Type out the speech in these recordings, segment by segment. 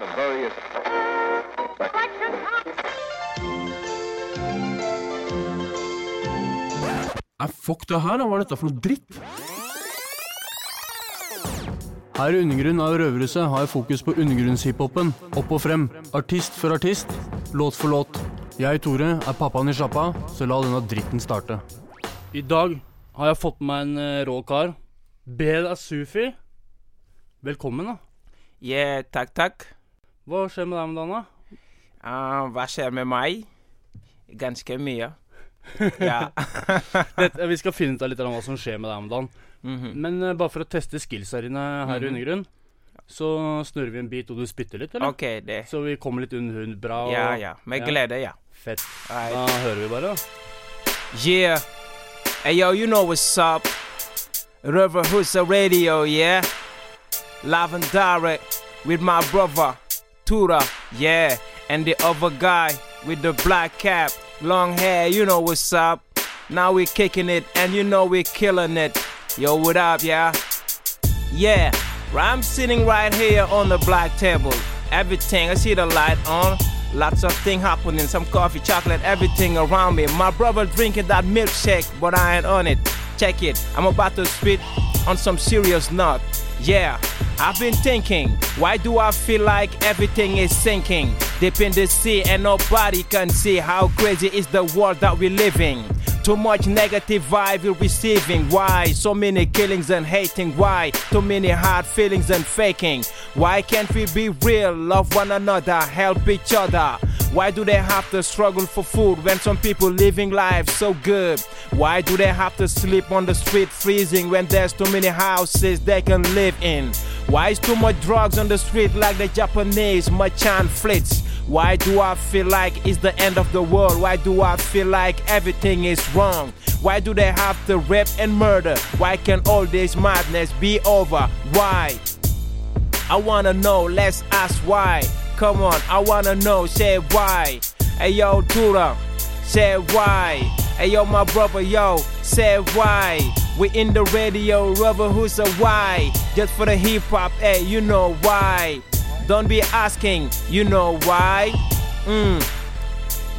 of various. Nei, fuck det her, da. Hva er dette for noe dritt? Her i Undergrunn av Røverhuset har jeg fokus på undergrunnshiphopen. Opp og frem. Artist for artist. Låt for låt. Jeg, Tore, er pappaen i sjappa, så la denne dritten starte. I dag har jeg fått med meg en eh, rå kar. Beda Sufi. Velkommen, da. Yeah, takk, takk. Hva skjer med deg om dagen, da? Uh, hva skjer med meg? Ganske mye. Ja. Vi skal finne ut litt av hva som skjer med deg om dagen. Mhm. Men uh, bare for å teste skillsa dine her i undergrunnen, Undergrunn, så snurrer vi en bit, og du spytter litt, eller? OK, det. Så vi kommer litt under hund bra. Og Ja, ja. Med ja. glede, ja. Fett. Da hører vi bare. Yeah. Hey, yo, you know what's up. River Husa Radio, yeah? Live and direct with my brother, Tura, yeah? And the other guy with the black cap, long hair, you know what's up. Now we're kicking it, and you know we're killing it. Yo, what up, yeah? Yeah, I'm sitting right here on the black table. Everything, I see the light on. Lots of thing happening, some coffee, chocolate, everything around me. My brother drinking that milkshake, but I ain't on it. Check it, I'm about to spit on some serious nut. Yeah, I've been thinking, why do I feel like everything is sinking? Deep in the sea and nobody can see how crazy is the world that we live in. Too much negative vibe we're receiving. Why? So many killings and hating. Why? Too many hard feelings and faking. Why can't we be real? Love one another, help each other. Why do they have to struggle for food when some people living life so good? Why do they have to sleep on the street freezing when there's too many houses they can live in? Why is too much drugs on the street like the Japanese merchant flits? Why do I feel like it's the end of the world? Why do I feel like everything is wrong? Why do they have to rape and murder? Why can all this madness be over? Why? I wanna know, let's ask why. Come on, I wanna know, say why. Hey yo, Tura, say why. Hey yo, my brother, yo, say why. We in the radio, rubber who's a why. Just for the hip hop, hey, you know why. Don't be asking, you know why. Mm.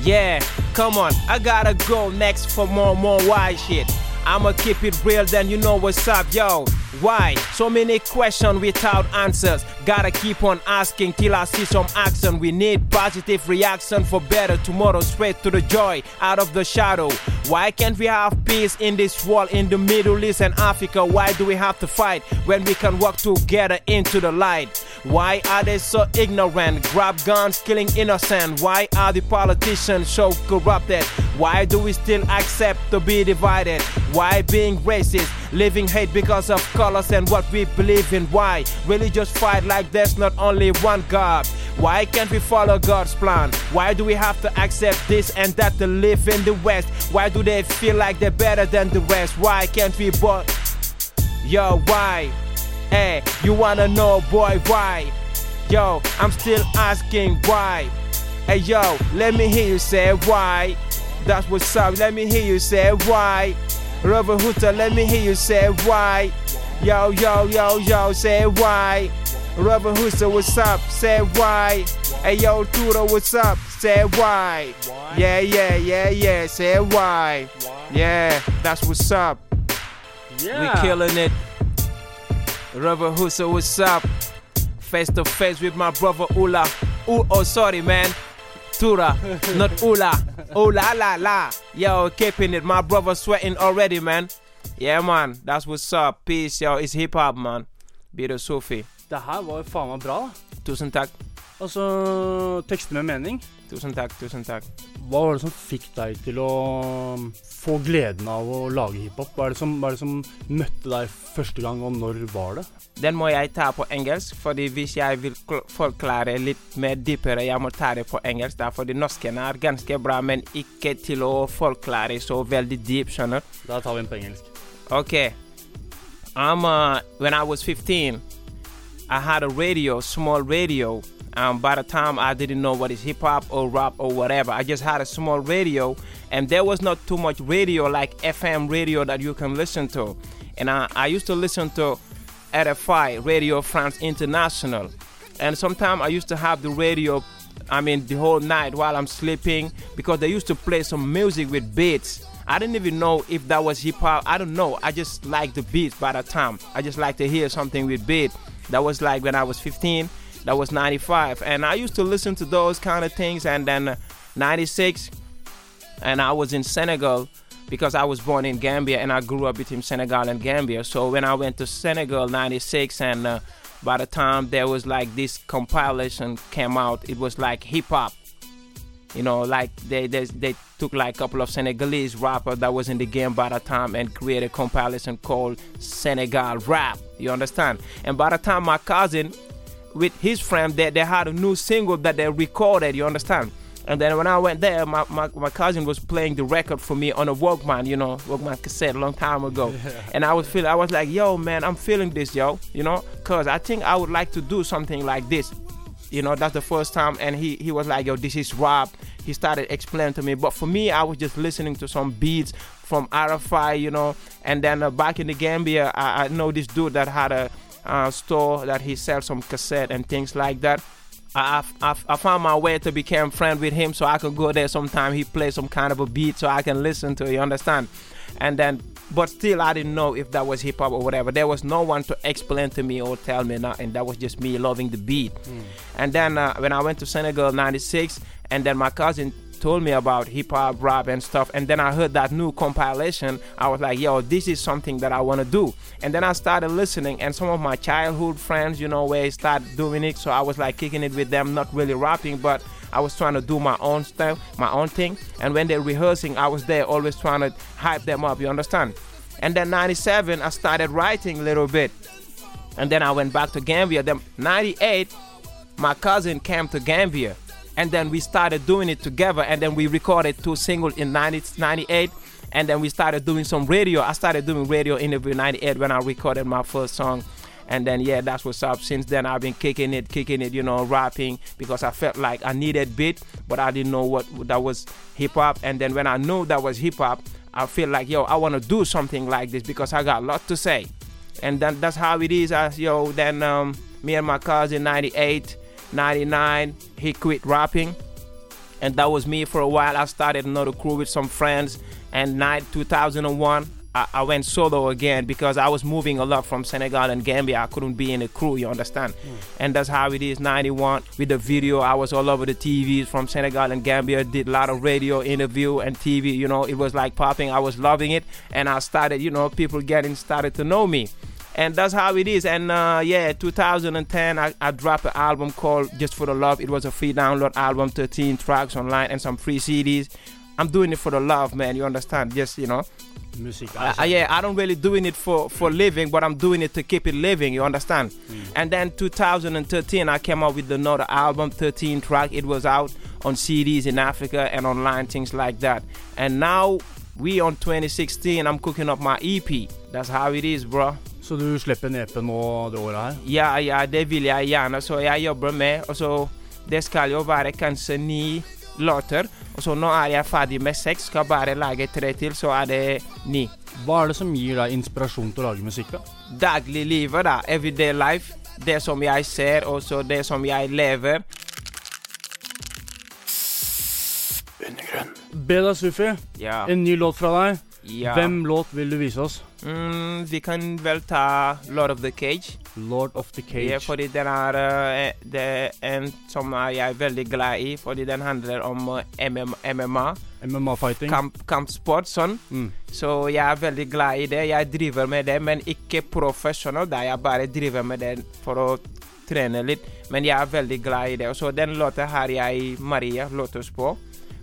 Yeah, come on, I gotta go next for more, more why shit. I'ma keep it real, then you know what's up, yo. Why? So many questions without answers. Gotta keep on asking till I see some action. We need positive reaction for better tomorrow, straight to the joy out of the shadow. Why can't we have peace in this world in the Middle East and Africa? Why do we have to fight when we can work together into the light? Why are they so ignorant? Grab guns, killing innocent. Why are the politicians so corrupted? Why do we still accept to be divided? Why being racist, living hate because of colors and what we believe in? Why religious fight like there's not only one God? Why can't we follow God's plan? Why do we have to accept this and that to live in the West? Why do they feel like they're better than the rest? Why can't we both? Yo, why? Hey, you wanna know, boy, why? Yo, I'm still asking why. Hey, yo, let me hear you say why. That's what's up, let me hear you say why. Rubber Hooter, let me hear you say why. Yo, yo, yo, yo, say why. Rubber Hooter, what's up? Say why. Hey, yo, Turo, what's up? Say why. Yeah, yeah, yeah, yeah, say why. Yeah, that's what's up. Yeah. We killing it. Røverhuset, what's up? Face to face with my brother Ula. Ooh, oh, sorry, man. Tura, not Ula. Oh la la la. Yo, keeping it. My brother sweating already, man. Yeah, man. That's what's up. Peace, yo. It's hip hop, man. B-Da Sufi. Det her var faen meg bra. Tusen takk. Altså, tekster med mening. Tusen takk, tusen takk. Hva var det som fikk deg til å um, få gleden av å lage hiphop? Hva det som, hva er det som møtte deg første gang, og når var det? Den må jeg ta på engelsk, fordi hvis jeg vil forklare litt mer dypere, jeg må ta det på engelsk. da, fordi norsken er ganske bra, men ikke til å forklare så veldig dyp, skjønner Da tar vi den på engelsk. OK. I'm uh when I was 15, I had a radio, small radio. Um, by the time I didn't know what is hip hop or rap or whatever, I just had a small radio, and there was not too much radio like FM radio that you can listen to. And I, I used to listen to RFI, Radio France International. And sometimes I used to have the radio, I mean, the whole night while I'm sleeping because they used to play some music with beats. I didn't even know if that was hip hop. I don't know. I just like the beats by the time. I just like to hear something with beat. That was like when I was 15. That was 95. And I used to listen to those kind of things. And then uh, 96, and I was in Senegal because I was born in Gambia and I grew up between Senegal and Gambia. So when I went to Senegal 96 and uh, by the time there was like this compilation came out, it was like hip hop. You know, like they, they they took like a couple of Senegalese rappers that was in the game by the time and created a compilation called Senegal Rap. You understand? And by the time my cousin with his friend they, they had a new single that they recorded, you understand? And then when I went there, my, my, my cousin was playing the record for me on a Walkman, you know, Walkman cassette a long time ago. Yeah. And I was feeling, I was like, yo, man, I'm feeling this, yo, you know, because I think I would like to do something like this. You know, that's the first time. And he, he was like, yo, this is rap. He started explaining to me. But for me, I was just listening to some beats from RFI, you know. And then uh, back in the Gambia, I, I know this dude that had a uh, store that he sells some cassette and things like that. I, I, I found my way to become friend with him so I could go there sometime. He play some kind of a beat so I can listen to it, you understand? And then, but still, I didn't know if that was hip hop or whatever. There was no one to explain to me or tell me nothing. That was just me loving the beat. Mm. And then uh, when I went to Senegal '96, and then my cousin told me about hip hop, rap, and stuff. And then I heard that new compilation. I was like, yo, this is something that I want to do. And then I started listening, and some of my childhood friends, you know, where I started doing it. So I was like kicking it with them, not really rapping, but I was trying to do my own stuff, my own thing. And when they're rehearsing, I was there always trying to hype them up, you understand? And then 97, I started writing a little bit. And then I went back to Gambia. Then 98, my cousin came to Gambia and then we started doing it together and then we recorded two singles in 90, 98 and then we started doing some radio. I started doing radio interview 98 when i recorded my first song and then yeah that's what's up. Since then i've been kicking it kicking it you know rapping because i felt like i needed beat but i didn't know what that was hip-hop. And then when i knew that was hip-hop i feel like yo i want to do something like this because i got a lot to say. And then that's how it is as yo then um, me and my cousin 98 99 he quit rapping. And that was me for a while. I started another crew with some friends. And night 2001 I, I, went solo again because i was moving a lot from senegal and gambia. I couldn't be in a crew you understand? Mm. and that's how it is 91 with the video. I was all over the tvs from senegal and gambia did a lot of radio interview and tv you know? It was like popping. I was loving it. And i started you know people getting started to know me and that's how it is. And uh, yeah, 2010, I, I dropped an album called Just for the Love. It was a free download album, 13 tracks online, and some free CDs. I'm doing it for the love, man. You understand? Just you know. Music. Uh, yeah, I don't really doing it for for living, but I'm doing it to keep it living. You understand? Mm. And then 2013, I came out with another album, 13 track. It was out on CDs in Africa and online, things like that. And now we on 2016. I'm cooking up my EP. That's how it is, bro. Så du slipper en EP nå det året her? Ja, ja, det vil jeg gjerne. Så jeg jobber med og så Det skal jo være kanskje ni låter. Og så nå er jeg ferdig med seks. Skal bare lage tre til, så er det ni. Hva er det som gir deg inspirasjon til å lage musikk? da? Dagliglivet, da. Everyday life. Det som jeg ser, og så det som jeg lever. Undergrunn. Beda Sufi, ja. en ny låt fra deg. Ja. Hvem låt vil du vise oss? Mm, vi kan vel ta Lord of the Cage. Lord of the Cage. Ja, fordi den er, uh, det er en som jeg er veldig glad i, fordi den handler om eh, MMA. MMA-fighting? Kamp, kampsport, sånn. Mm. Så jeg er veldig glad i det. Jeg driver med det, men ikke professional. Da jeg bare driver med det for å trene litt. Men jeg er veldig glad i det. Og så den låta har jeg Maria Lotus på.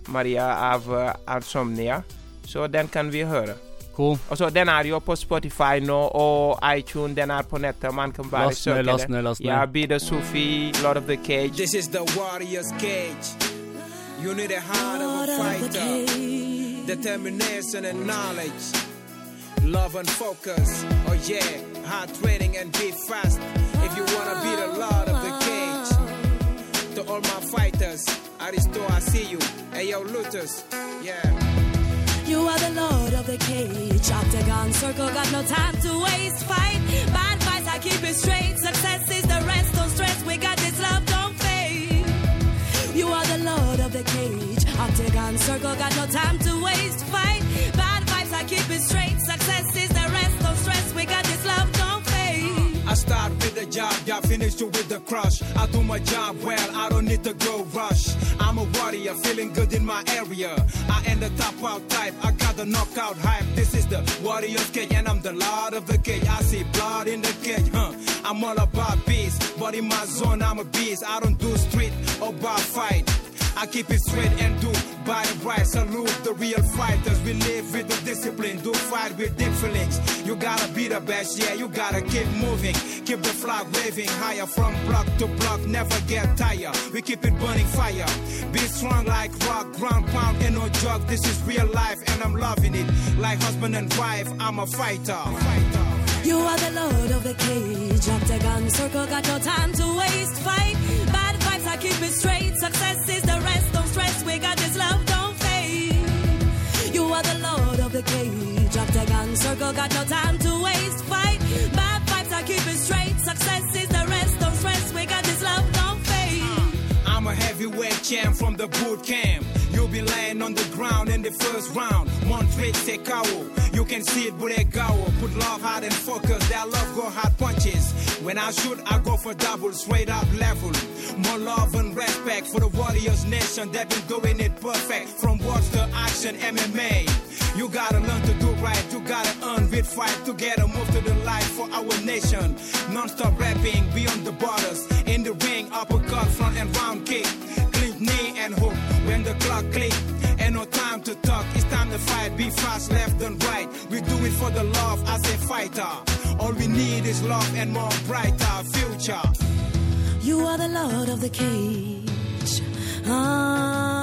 Maria av uh, Insomnia. Så den kan vi høre. Cool. Og så Den er jo på Spotify nå og iTunes. Den er på nettet. Man kan bare søke det. Last ned, last ned. Ja, B-Da Sufi, Lord of the Cage. This is the warrior's cage. You need a heart of a fighter. Determination and knowledge. Love and focus. Oh yeah, hard training and be fast. If you wanna be the Lord of the cage. To all my fighters, Aristo, I see you. Hey yo, Lutus, yeah. You are the lord of the cage. Octagon circle, got no time to waste. Fight, my advice, I keep it straight. Success is the rest, don't stress. We got this love, don't fade. You are the lord of the cage. Octagon circle, got no time to waste. Fight, bad vibes, I keep it straight. Success is the rest, don't stress. We got this love. I start with the job, y'all finish you with the crush. I do my job well, I don't need to go rush. I'm a warrior, feeling good in my area. I am the top out type, I got the knockout hype. This is the warrior's cage, and I'm the lord of the cage. I see blood in the cage, huh? I'm all about peace, but in my zone, I'm a beast. I don't do street or bar fight. I keep it straight and do by the right. Salute the real fighters. We live with the discipline. Do fight with feelings. You gotta be the best, yeah. You gotta keep moving. Keep the flag waving higher from block to block. Never get tired. We keep it burning fire. Be strong like rock, ground pound, and no joke. This is real life, and I'm loving it. Like husband and wife, I'm a fighter. fighter. You are the lord of the cage. Octagon circle, got no time to waste. Fight bad vibes, I keep it straight. Success the cage. Octagon circle, got no time to waste. Fight bad vibes, I keep it straight. Success is the rest, don't stress. We got this love, don't fade. I'm a heavyweight champ from the boot camp. You'll be laying on the ground in the first round. One trick Montreat Tekao. You can see it, Buregao. Put love hard and focus. That love go hard punches. When I shoot, I go for double, straight up level. More love and respect for the Warriors Nation. They've been doing it perfect. From words to action, MMA. You gotta learn to do right. You gotta earn with fight together. Move to the light for our nation. Non-stop rapping beyond the borders. In the ring, uppercut, front and round kick. Clean knee and hook when the clock click. Ain't no time to talk, it's time to fight. Be fast, left and right. We do it for the love as a fighter. All we need is love and more brighter future. You are the lord of the cage. Ah,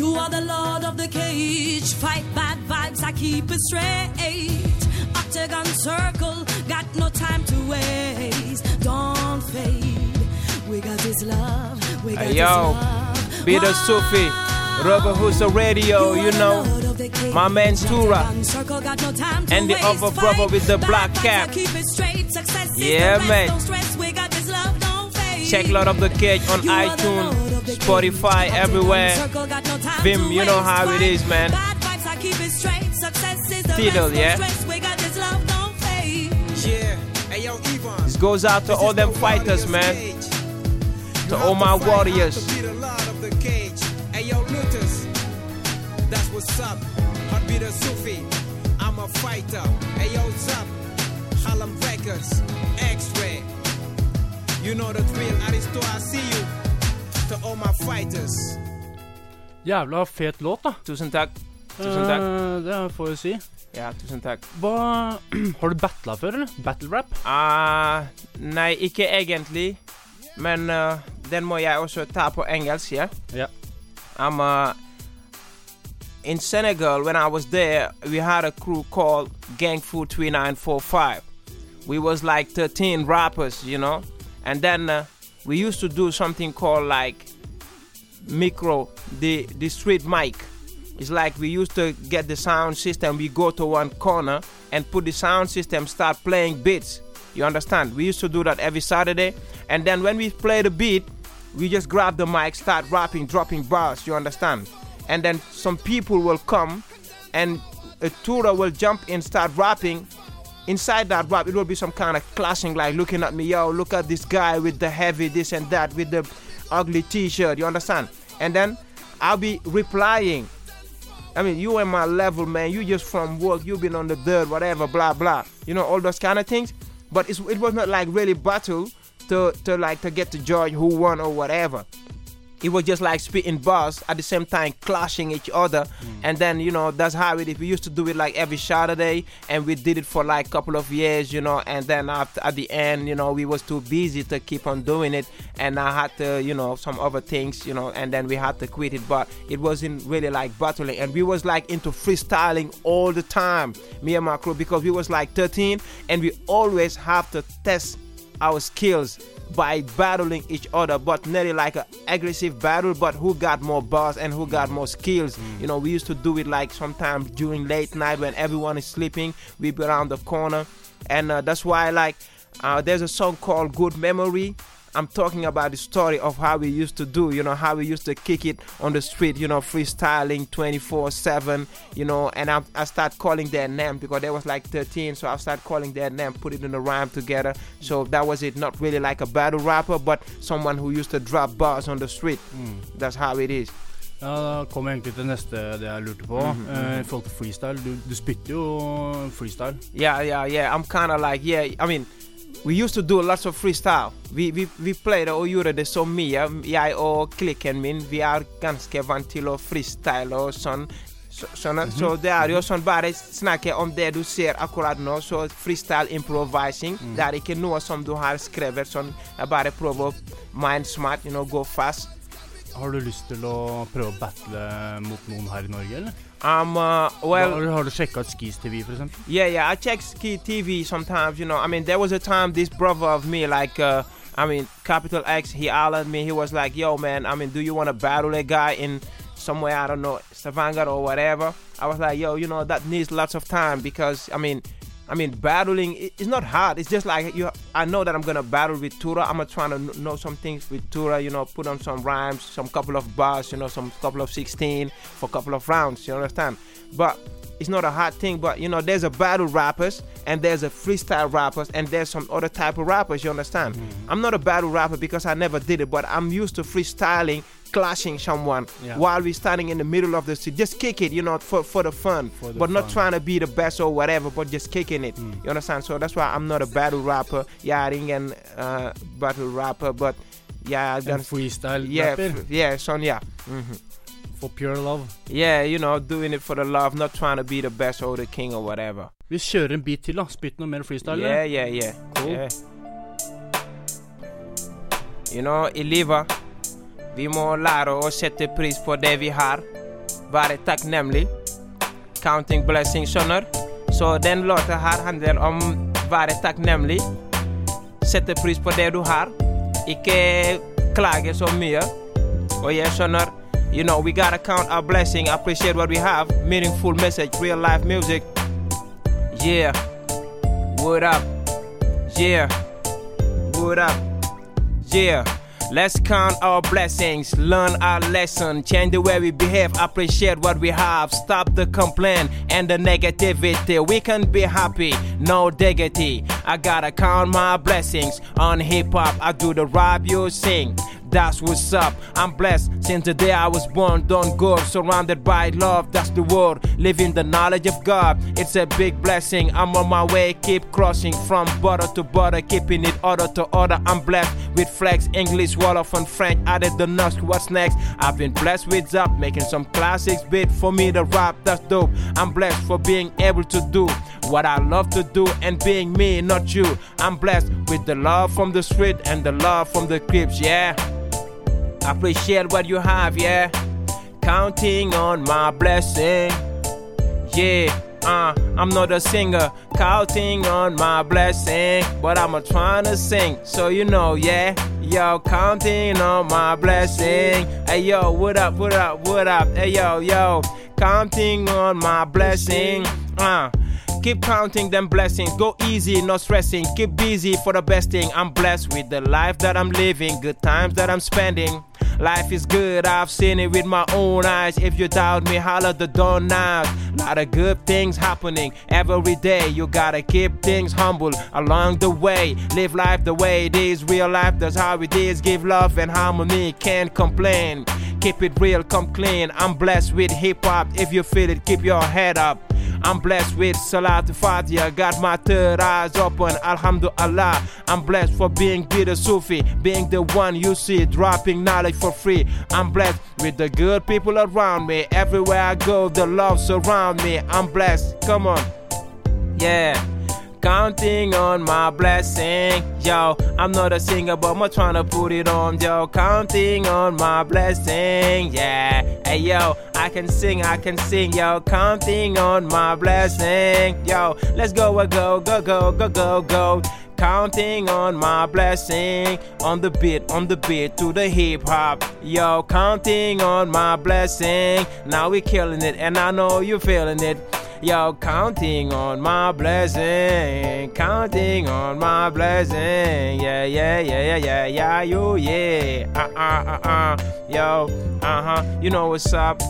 you are the lord of the cage. Fight bad vibes, I keep it straight. Octagon circle, got no time to waste. Don't fade. We got this love. We got Hey, this yo, love. B-Da Sufi, Røverhuset Radio, you know. My man Tura. And the other brother with the black cap. Yeah, man. Check Lord of the Cage on iTunes, Spotify, everywhere. Vim, you know how it is, man. Fiddle, yeah? Yeah, hey yo, Ivan. This goes out to all them fighters, man. To all my warriors. To be the lord of the cage. Hey yo, Lutus. That's what's up. Heartbeat of Sufi. I'm a fighter. Hey yo, Zap. Harlem Records. X-Ray. You know the drill. Aristo, I see you. To all my fighters. Jævla fet låt, da. Tusen takk. Tusen takk. Eh, det får jeg si. Ja, tusen takk. Hva Har du battla før, eller? Battle rap? Ah, nei, ikke egentlig. Men eh, den må jeg også ta på engelsk, ja? Ja. I'm uh, in Senegal. When I was there, we had a crew called Gang Food 3945. We was like 13 rappers, you know. And then uh, we used to do something called like micro, the the street mic. It's like we used to get the sound system. We go to one corner and put the sound system, start playing beats. You understand? We used to do that every Saturday. And then when we play the beat, we just grab the mic, start rapping, dropping bars. You understand? And then some people will come, and a tour will jump in, start rapping. Inside that rap, it will be some kind of clashing, like looking at me, yo, look at this guy with the heavy this and that, with the ugly T-shirt. You understand? And then I'll be replying. I mean, you and my level, man. You just from work. You've been on the dirt, whatever, blah blah. You know all those kind of things. But it was not like really battle to to like to get to judge who won or whatever. It was just like spitting bars at the same time clashing each other, hmm. and then you know that's how it is. We used to do it like every Saturday, and we did it for like a couple of years, you know. And then after at the end, you know, we was too busy to keep on doing it, and I had to, you know, some other things, you know, and then we had to quit it. But it wasn't really like battling, and we was like into freestyling all the time, me and my crew, because we was like 13, and we always have to test our skills by battling each other, but not like an aggressive battle, but who got more bars and who got more skills. You know, we used to do it like sometimes during late night when everyone is sleeping, we be around the corner, and uh, that's why like uh, there's a song called Good Memory. I'm talking about the story of how we used to do, you know, how we used to kick it on the street, you know, freestyling 24 7, you know, and I, I start calling their name because they was like 13, so I start calling their name, put it in a rhyme together. So that was it, not really like a battle rapper, but someone who used to drop bars on the street. Mm. That's how it is. Ja, Da kommer jeg egentlig til neste det jeg lurte på. Mm-hmm, eh, I mm-hmm. forhold til freestyle. Du, du spytter jo freestyle. Yeah, yeah, yeah. I'm kind of like, yeah. I mean, we used to do lots of freestyle. Vi, vi, vi pleide å gjøre det så mye. Jeg og klikken min, vi er ganske vant til å freestyle og sånn. Så, sånn at- så det er jo sånn bare snakke om det du ser akkurat nå. Så freestyle improvising. Det er ikke noe som du har skrevet sånn. Jeg bare prøver å mind smart, you know, gå fast. Har du lyst til å prøve å battle mot noen her i Norge, eller? Um, uh, well, har, har du sjekka ut Skis TV, for eksempel? Yeah, yeah. I check Ski TV sometimes. You know, I mean, there was a time this brother of me, like, uh, I mean, Capital X, he hollered me. He was like, "Yo, man, I mean, do you want to battle a guy in somewhere I don't know, Stavanger or whatever?" I was like, "Yo, you know, that needs lots of time because, I mean." I mean, battling it's not hard. It's just like you. I know that I'm gonna battle with Tura. I'm gonna kn- know some things with Tura. You know, put on some rhymes, some couple of bars. You know, some couple of 16 for a couple of rounds. You understand? But it's not a hard thing, but you know, there's a battle rappers and there's a freestyle rappers and there's some other type of rappers, you understand? Mm-hmm. I'm not a battle rapper because I never did it, but I'm used to freestyling, clashing someone Yeah. while we're standing in the middle of the street. Just kick it, you know, for, for the fun. For the but not trying to be the best or whatever, but just kicking it. You understand? So that's why I'm not a battle rapper. Yeah, I didn't get uh, battle rapper, but yeah, I've done freestyle yeah, rapper? f- yeah, son, yeah. hmm For pure love. Yeah, you know, doing it for the love, not trying to be the best or the king or whatever. Vi kjører en beat til, da. Spytt noe mer freestyle. Yeah, yeah, yeah. Cool. yeah. You know, i livet Vi må lære å sette pris på det vi har. Være takknemlig. Counting blessings, skjønner. Så den låta her handler om være takknemlig. Sette pris på det du har. Ikke klage så mye. Og jeg skjønner You know, we gotta count our blessing, appreciate what we have. Meaningful message, real life music. Yeah. What up? Yeah. What up? Yeah. Let's count our blessings, learn our lesson, change the way we behave, appreciate what we have, stop the complaint and the negativity. We can be happy, no diggity. I gotta count my blessings on hip hop. I do the rap you sing. That's what's up. I'm blessed since the day I was born. Don't go surrounded by love. That's the word. Living the knowledge of God. It's a big blessing. I'm on my way. Keep crossing from border to border. Keeping it order to order. I'm blessed with flex, English, Wolof, and French. Added the nuts. What's next? I've been blessed with Zap. Making some classics beat for me to rap. That's dope. I'm blessed for being able to do what I love to do and being me, not you. I'm blessed with the love from the street and the love from the cribs. Yeah. Appreciate what you have, yeah. Counting on my blessing. Yeah, uh, I'm not a singer. Counting on my blessing. But I'm a trying to sing. So you know, yeah. Yo, counting on my blessing. Hey yo, what up, what up, what up? Hey yo, yo. Counting on my blessing. Uh. Keep counting them blessings. Go easy, not stressing. Keep busy for the best thing. I'm blessed with the life that I'm living, good times that I'm spending. Life is good, I've seen it with my own eyes. If you doubt me, holler the door now. Lot of good things happening every day. You gotta keep things humble along the way. Live life the way it is, real life, that's how it is. Give love and harmony, can't complain. Keep it real, come clean. I'm blessed with hip hop. If you feel it, keep your head up. I'm blessed with Salat Fatiha. Got my third eyes open. Alhamdulillah. I'm blessed for being B-Da Sufi. Being the one you see dropping knowledge for free. I'm blessed with the good people around me. Everywhere I go, the love surround me. I'm blessed. Come on. Yeah. Counting on my blessing, yo. I'm not a singer, but I'm trying to put it on, yo. Counting on my blessing, yeah. Hey, yo, I can sing, I can sing, yo. Counting on my blessing, yo. Let's go, uh, go, go, go, go, go, go. Counting on my blessing, on the beat, on the beat to the hip hop, yo. Counting on my blessing, now we killing it, and I know you feeling it. Yo, counting on my blessing, counting on my blessing. Yeah, yeah, yeah, yeah, yeah, yeah, you, yeah. Uh, uh, uh, uh. Yo, uh huh. You know what's up?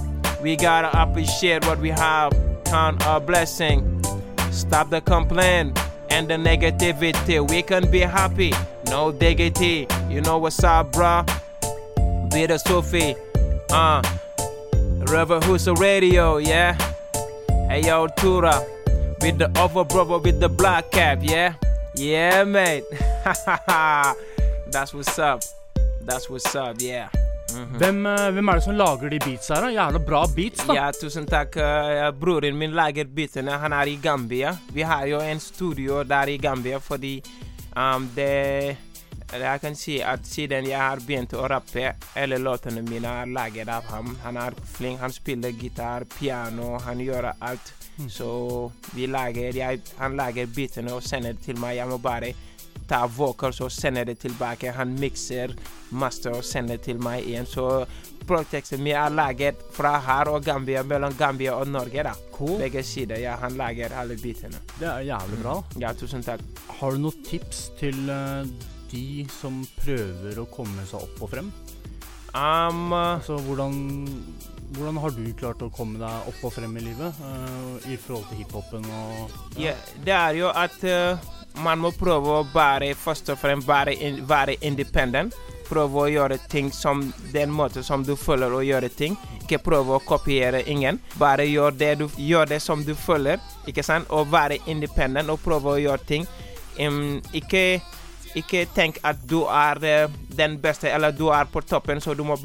We gotta appreciate what we have. Count our blessing. Stop the complaint and the negativity. We can be happy. No diggity. You know what's up, bruh? B-Da Sufi. Uh. Røverhuset Radio, yeah? Hey yo, Tura. With the other brother with the black cap, yeah? Yeah, mate. That's what's up. That's what's up, yeah. Hvem, -hmm. hvem er det som lager de beats her? Jævla bra beats, da. Ja, tusen takk. Uh, broren min lager beatene. Han er i Gambia. Vi har jo en studio der i Gambia fordi um, det Jeg kan si at siden jeg har begynt å rappe, alle låtene mine er laget av ham. Han er flink. Han spiller gitar, piano, han gjør alt. Så vi lager jeg, Han lager bitene og sender det til meg. Jeg må bare ta vocals og sende det tilbake. Han mikser, master og sender det til meg igjen. Så prosjektet mitt er laget fra her og Gambia, mellom Gambia og Norge. da. Cool. Begge sider. Ja, han lager alle bitene. Det er jævlig bra. Ja, tusen takk. Har du noen tips til eh, de som prøver å komme seg opp og frem? Um, Altså, hvordan, hvordan har du klart å komme deg opp og frem i livet uh, i forhold til hiphopen Ja. ja, det er jo at uh, man må prøve å bare først og fremst være, in, være independent. Prøve å gjøre ting som den måten som du føler å gjøre ting. Ikke prøve å kopiere ingen. Bare gjør det, du, gjør det som du føler, ikke sant? Og være independent og prøve å gjøre ting. Um, ikke, ikke tenk at du er eh, den beste, eller du på toppen, så du må.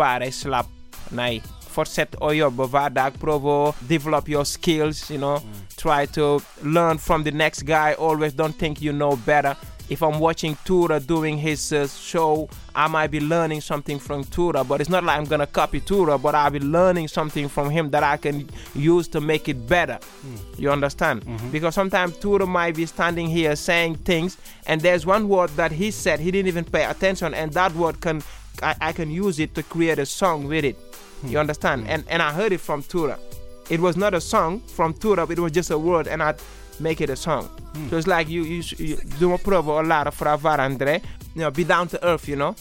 Nei. Fortsett å jobbe hver dag. Prøve å develop your skills, you know. Try to learn from the next guy. Always don't think you know better. If I'm watching Tura doing his uh, show, I might be learning something from Tura, but it's not like I'm gonna copy Tura, but I'll be learning something from him that I can use to make it better. Hmm. You understand? Mm-hmm. Because sometimes Tura might be standing here saying things, and there's one word that he said he didn't even pay attention, and that word can I, I can use it to create a song with it. Hmm. You understand? Hmm. And and I heard it from Tura. It was not a song from Tura, it was just a word, and I make it a song. So it's like you you, you do a provo a lot of varandre. You know, be down to earth. You know,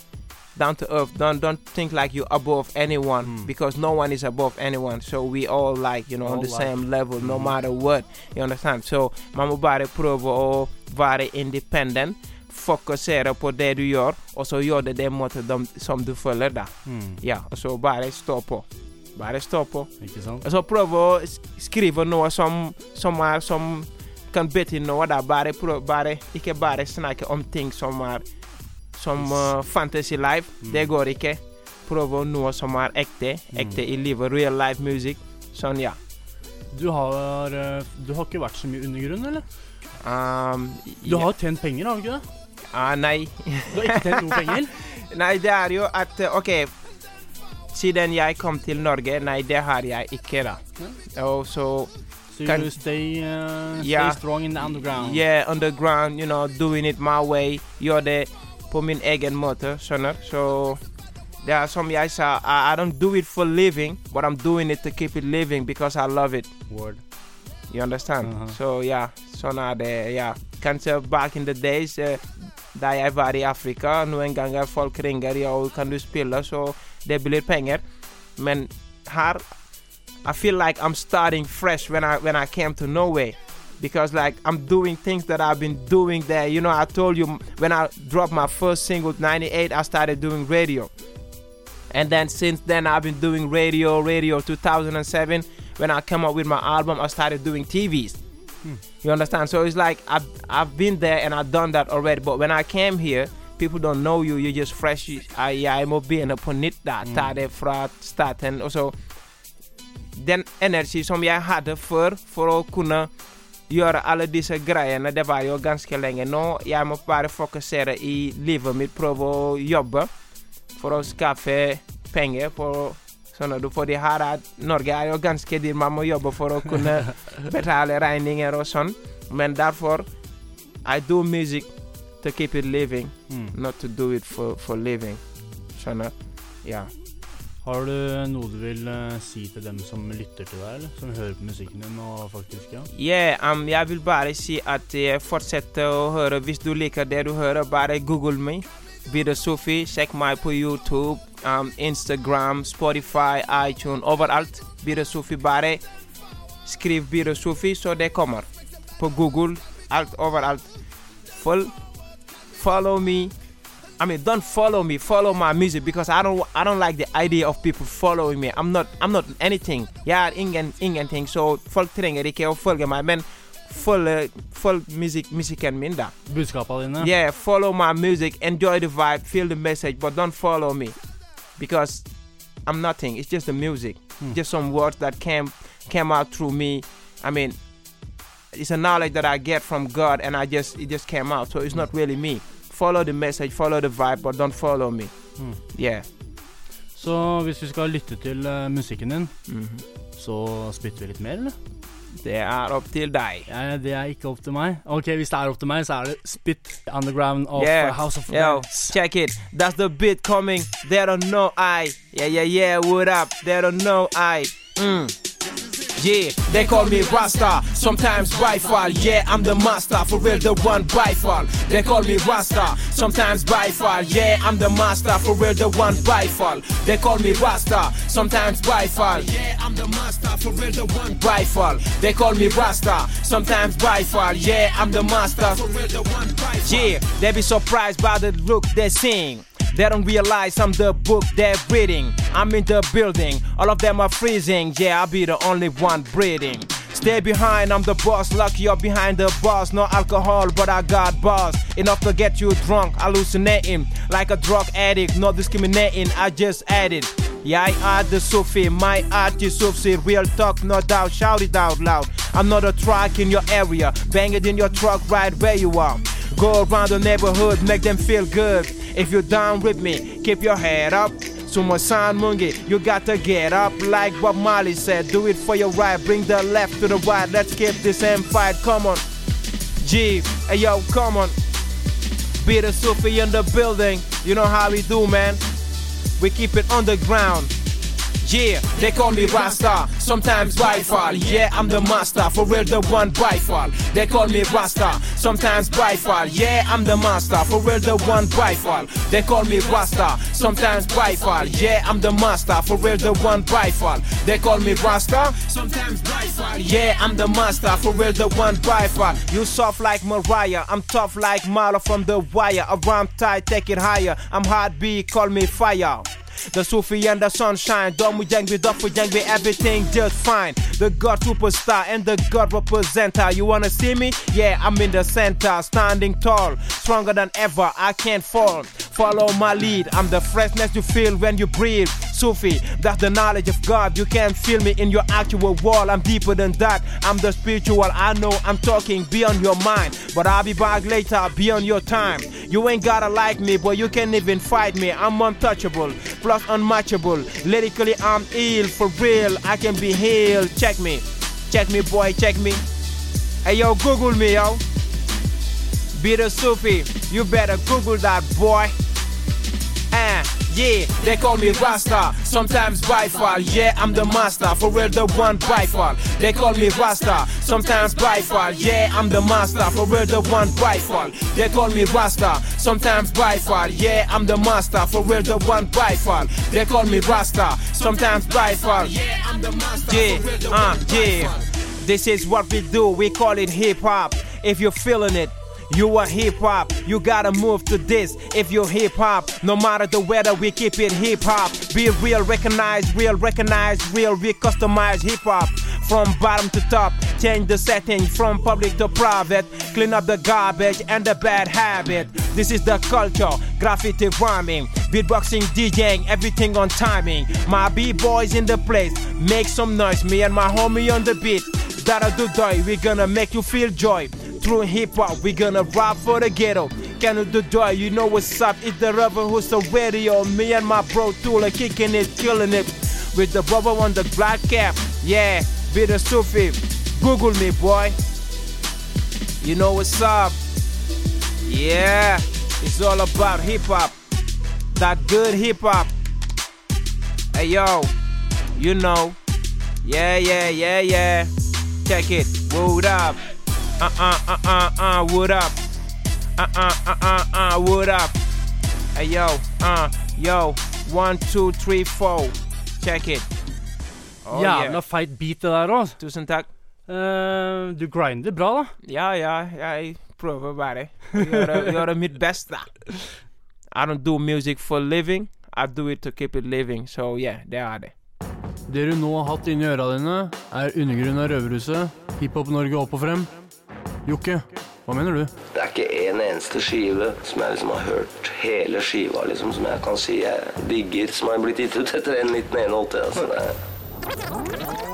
down to earth. Don't don't think like you're above anyone because no one is above anyone. So we all like you know on the like- same level, no matter what. You understand? So man bare provo være independent. Fokusere på det du gjør, og så gjør det den måten de, som du føler. da. Ja, og så bare stå på. Bare stå på. Ikke sant? Og så prøve å sk- skrive noe som, som er som kan bety noe. da. Bare bare, ikke bare snakke om ting som er som uh, fantasy life. Det går ikke. Prøve noe som er ekte. Ekte i livet. Real life music. Sånn, ja. Du har, eh, du har ikke vært så mye undergrunn, eller? Um, Du ja. har tjent penger, har du ikke det? Ah, nei. Du har ikke tjent noe penger? nei, det er jo at uh, OK. Siden jeg kom til Norge, nei, det har jeg ikke, da. Og så So Kan- you stay, eh, stay strong in the underground. Yeah, underground, you know, doing it my way. Gjør det på min egen måte, skjønner. Så det er som jeg sa, I, I don't do it for living, but I'm doing it to keep it living because I love it. Word. You understand? Mhm. Så ja, sånn er det. Ja. Kanskje back in the days, eh, da jeg var i Afrika, noen ganger folk ringer ja, kan du spille, så det blir penger. Men her I feel like I'm starting fresh when I when I came to Norway. Because like I'm doing things that I've been doing there. You know, I told you when I dropped my first single, 98, I started doing radio. And then since then I've been doing radio, radio 2007. When I came up with my album, I started doing TVs. Hmm. You understand? So it's like I've, I've been there and I've done that already. But when I came here, people don't know you. You're just fresh. I, jeg må begynne på nytt da. Hmm. Ta det fra starten. Og så den energi som jeg hadde før for å kunne gjøre alle disse greiene, det var jo ganske lenge. Nå jeg må bare fokusere i livet mitt, prøve å jobbe for å skaffe penger. For, sånn at du får de her at Norge er jo ganske dyr, man må jobbe for å kunne betale regninger og sånn. Men derfor I do music to keep it living, Mm. not to do it for, for living. Skjønner? Ja. Har du noe du vil uh, si til dem som lytter til deg, eller? Som hører på musikken din og faktisk, ja? Yeah, um, jeg vil bare si at jeg fortsetter å høre. Hvis du liker det du hører, bare google meg. Bida Sufi. Sjekk meg på YouTube, um, Instagram, Spotify, iTunes, overalt. Bida Sufi. Bare skriv Bida Sufi, så det kommer. På Google, alt overalt. Følg. follow me. I mean, don't follow me. Follow my music because I don't. I don't like the idea of people following me. I'm not. I'm not anything. Er ingen ingenting, så folk trenger ikke å følge meg. Men følg, følg musikk, musikken min, da. Budskapene dine? Yeah, follow my music, enjoy the vibe, feel the message, but don't follow me because I'm nothing. It's just the music, just some words that came came out through me. I mean, it's a knowledge that I get from God, and I just it just came out. So it's not really me. Follow the message, follow the vibe, but don't follow me. Yeah. Så hvis vi skal lytte til uh, musikken din, Mhm. så spytter vi litt mer, eller? Det er opp til deg. Ja, det er ikke opp til meg. Ok, hvis det er opp til meg, så er det Spit Underground of Yeah, House of Rats. check it. That's the beat coming. They don't know I. Yeah, yeah, yeah. What up? They don't know I. Mm. Yeah, they call me Rasta, sometimes fall. Yeah, I'm the master, for real, the one fall. They call me Rasta, sometimes fall. Yeah, I'm the master, for real, the one fall. They call me Rasta, sometimes fall. Yeah, I'm the master, for real, the one fall. They call me Rasta, sometimes fall. Yeah, I'm the master, for real, the one fall. Yeah, they be surprised by the look they sing. They don't realize I'm the book they're reading. I'm in the building, all of them are freezing. Yeah, I'll be the only one breathing. Stay behind, I'm the boss. Lucky you're behind the boss. No alcohol, but I got bars. Enough to get you drunk, hallucinating. Like a drug addict, no discriminating. I just added. Yeah, I add the Sufi, my art is Sufi. Real talk, no doubt, shout it out loud. I'm not a truck in your area, bang it in your truck right where you are. Go around the neighborhood, make them feel good. If you're down with me, keep your head up. Sumo San Mungi, you got to get up like Bob Marley said. Do it for your right, bring the left to the right. Let's keep this end fight. Come on, G, hey yo, come on. B-Da Sufi in the building. You know how we do, man. We keep it underground. Yeah, they call me Rasta, sometimes by. Yeah, I'm the master, for real, the one by fall. They call me Rasta, sometimes by fall. Yeah, I'm the master, for real, the one by fall. They call me Rasta, sometimes by fall. Yeah, I'm the master, for real, the one by fall. They call me Rasta, sometimes by. Yeah, I'm the master, for real, the one by fall. You soft like Mariah, I'm tough like Marla from the wire. A rhyme tight, take it higher. I'm hard B, call me fire. The Sufi and the sunshine, Jangbi, Dofu Jangbi, everything just fine. The God superstar and the God representer. You wanna see me? Yeah, I'm in the center, standing tall, stronger than ever. I can't fall. Follow my lead. I'm the freshness you feel when you breathe. Sufi, that's the knowledge of God. You can't feel me in your actual wall. I'm deeper than that. I'm the spiritual. I know I'm talking beyond your mind, but I'll be back later beyond your time. You ain't gotta like me, but you can't even fight me. I'm untouchable, plus unmatchable. Lyrically, I'm ill for real. I can be healed. Check me, check me, boy, check me. Hey yo, Google me, yo. B-Da Sufi. You better Google that, boy. Ah, yeah, they call me Rasta, sometimes by fall. Yeah, I'm the master, for real, the one by fall. They call me Rasta, sometimes by fall. Yeah, I'm the master, for real, the one by fall. They call me Rasta, sometimes by fall. Yeah, I'm the master, for real, the one by fall. They call me Rasta, sometimes by fall. Yeah, I'm the master, yeah, for real, the uh, one yeah. This is what we do, we call it hip hop. If you're feeling it, you are hip hop, you gotta move to this. If you're hip hop, no matter the weather, we keep it hip hop. Be real, recognize, real, recognize, real, we customize hip hop. From bottom to top, change the setting from public to private. Clean up the garbage and the bad habit. This is the culture, graffiti rhyming, beatboxing, DJing, everything on timing. My B-boys in the place, make some noise. Me and my homie on the beat. That'll do joy, we gonna make you feel joy. Through hip hop, we gonna rap for the ghetto. Can you do joy? You know what's up? It's the rubber who's the radio. Me and my bro Tula kicking it, killing it. With the rubber on the black cap. Yeah, B-Da Sufi. Google me, boy. You know what's up? Yeah, it's all about hip hop. That good hip hop. Hey yo, you know. Yeah, yeah, yeah, yeah. Check it. What up? Uh uh uh uh uh. What up? Uh uh uh uh uh. What up? Hey yo, uh, yo. One, two, three, four. Check it. Oh, Jævla yeah. feit beat det der òg. Tusen takk. du grinder bra, da. Ja, ja, jeg prøver bare. Gjøre, gjøre mitt beste. I don't do music for living. I do it to keep it living. So yeah, det er det. Det du nå har hatt inni øra dine, er undergrunnen av Røverhuset, Hiphop-Norge opp og frem. Jokke, hva mener du? Det er ikke en eneste skive som jeg liksom har hørt hele skiva, liksom, som jeg kan si jeg digger, som har blitt gitt ut etter 1981. Altså,